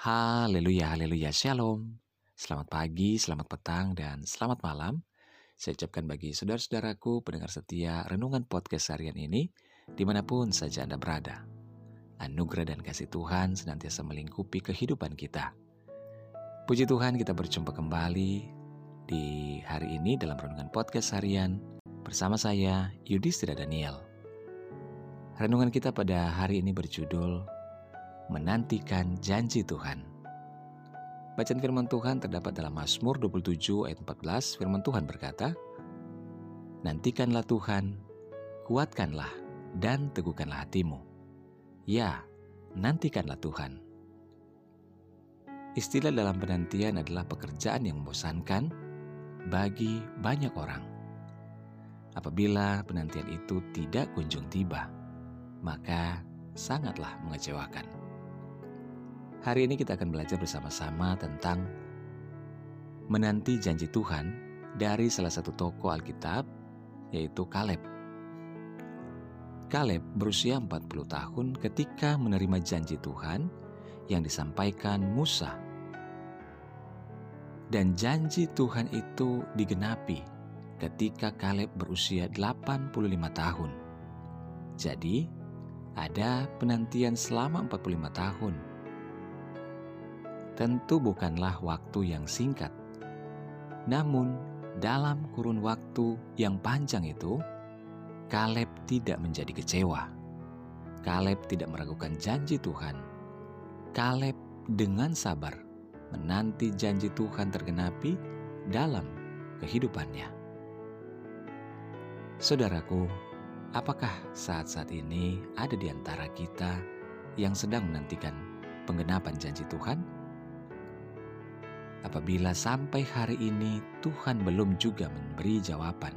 Haleluya, haleluya, shalom. Selamat pagi, selamat petang, dan selamat malam. Saya ucapkan bagi saudara-saudaraku pendengar setia Renungan Podcast harian ini, di mana pun saja Anda berada. Anugerah dan kasih Tuhan senantiasa melingkupi kehidupan kita. Puji Tuhan kita berjumpa kembali di hari ini dalam Renungan Podcast harian bersama saya, Yudhistira Daniel. Renungan kita pada hari ini berjudul menantikan janji Tuhan. Bacaan firman Tuhan terdapat dalam Mazmur 27 ayat 14. Firman Tuhan berkata, Nantikanlah Tuhan, kuatkanlah dan teguhkanlah hatimu. Ya, nantikanlah Tuhan. Istilah dalam penantian adalah pekerjaan yang membosankan bagi banyak orang. Apabila penantian itu tidak kunjung tiba, maka sangatlah mengecewakan. Hari ini kita akan belajar bersama-sama tentang menanti janji Tuhan dari salah satu tokoh Alkitab, yaitu Kaleb. Kaleb berusia 40 tahun ketika menerima janji Tuhan yang disampaikan Musa. Dan janji Tuhan itu digenapi ketika Kaleb berusia 85 tahun. Jadi, ada penantian selama 45 tahun tentu bukanlah waktu yang singkat. Namun, dalam kurun waktu yang panjang itu, Kaleb tidak menjadi kecewa. Kaleb tidak meragukan janji Tuhan. Kaleb dengan sabar menanti janji Tuhan tergenapi dalam kehidupannya. Saudaraku, apakah saat-saat ini ada di antara kita yang sedang menantikan penggenapan janji Tuhan? Apabila sampai hari ini Tuhan belum juga memberi jawaban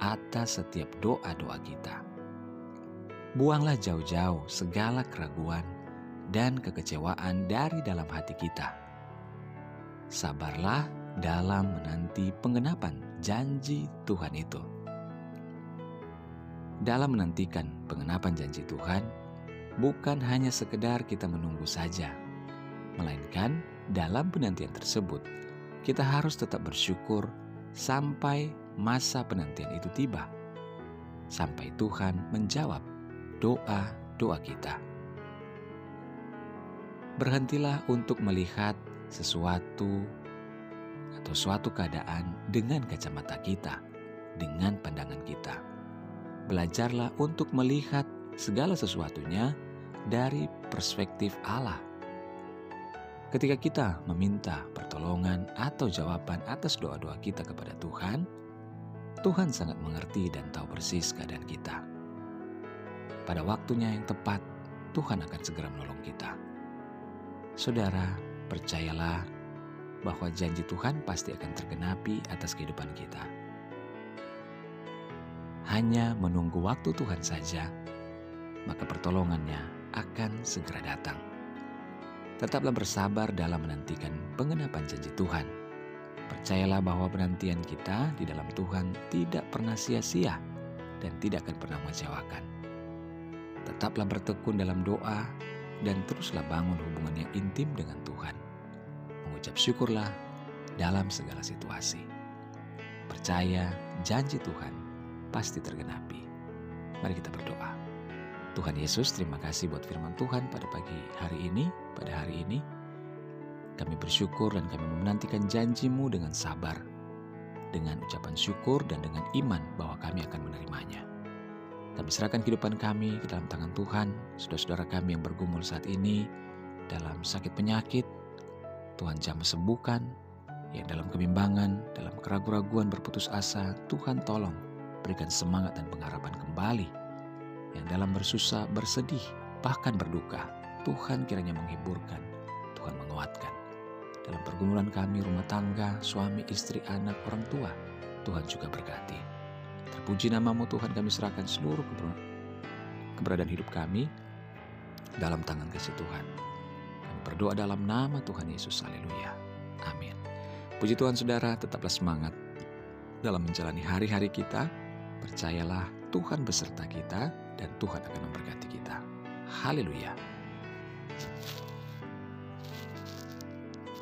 atas setiap doa-doa kita. Buanglah jauh-jauh segala keraguan dan kekecewaan dari dalam hati kita. Sabarlah dalam menanti penggenapan janji Tuhan itu. Dalam menantikan pengenapan janji Tuhan, bukan hanya sekedar kita menunggu saja, melainkan dalam penantian tersebut, kita harus tetap bersyukur sampai masa penantian itu tiba, sampai Tuhan menjawab doa-doa kita. Berhentilah untuk melihat sesuatu atau suatu keadaan dengan kacamata kita, dengan pandangan kita. Belajarlah untuk melihat segala sesuatunya dari perspektif Allah Ketika kita meminta pertolongan atau jawaban atas doa-doa kita kepada Tuhan, Tuhan sangat mengerti dan tahu persis keadaan kita. Pada waktunya yang tepat, Tuhan akan segera menolong kita. Saudara, percayalah bahwa janji Tuhan pasti akan tergenapi atas kehidupan kita. Hanya menunggu waktu Tuhan saja, maka pertolongannya akan segera datang. Tetaplah bersabar dalam menantikan pengenapan janji Tuhan. Percayalah bahwa penantian kita di dalam Tuhan tidak pernah sia-sia dan tidak akan pernah mengecewakan. Tetaplah bertekun dalam doa dan teruslah bangun hubungan yang intim dengan Tuhan. Mengucap syukurlah dalam segala situasi. Percaya janji Tuhan pasti tergenapi. Mari kita berdoa. Tuhan Yesus, terima kasih buat firman Tuhan pada pagi hari ini, pada hari ini. Kami bersyukur dan kami menantikan janjimu dengan sabar, dengan ucapan syukur dan dengan iman bahwa kami akan menerimanya. Kami serahkan kehidupan kami ke dalam tangan Tuhan, saudara-saudara kami yang bergumul saat ini dalam sakit penyakit, Tuhan jamah sembuhkan, yang dalam kebimbangan, dalam keraguan-raguan berputus asa, Tuhan tolong berikan semangat dan pengharapan kembali yang dalam bersusah, bersedih, bahkan berduka, Tuhan kiranya menghiburkan, Tuhan menguatkan. Dalam pergumulan kami, rumah tangga, suami, istri, anak, orang tua, Tuhan juga berkati. Terpuji namamu Tuhan kami serahkan seluruh keberadaan hidup kami dalam tangan kasih Tuhan. Kami berdoa dalam nama Tuhan Yesus. Haleluya. Amin. Puji Tuhan saudara, tetaplah semangat dalam menjalani hari-hari kita. Percayalah Tuhan beserta kita dan Tuhan akan memberkati kita. Haleluya!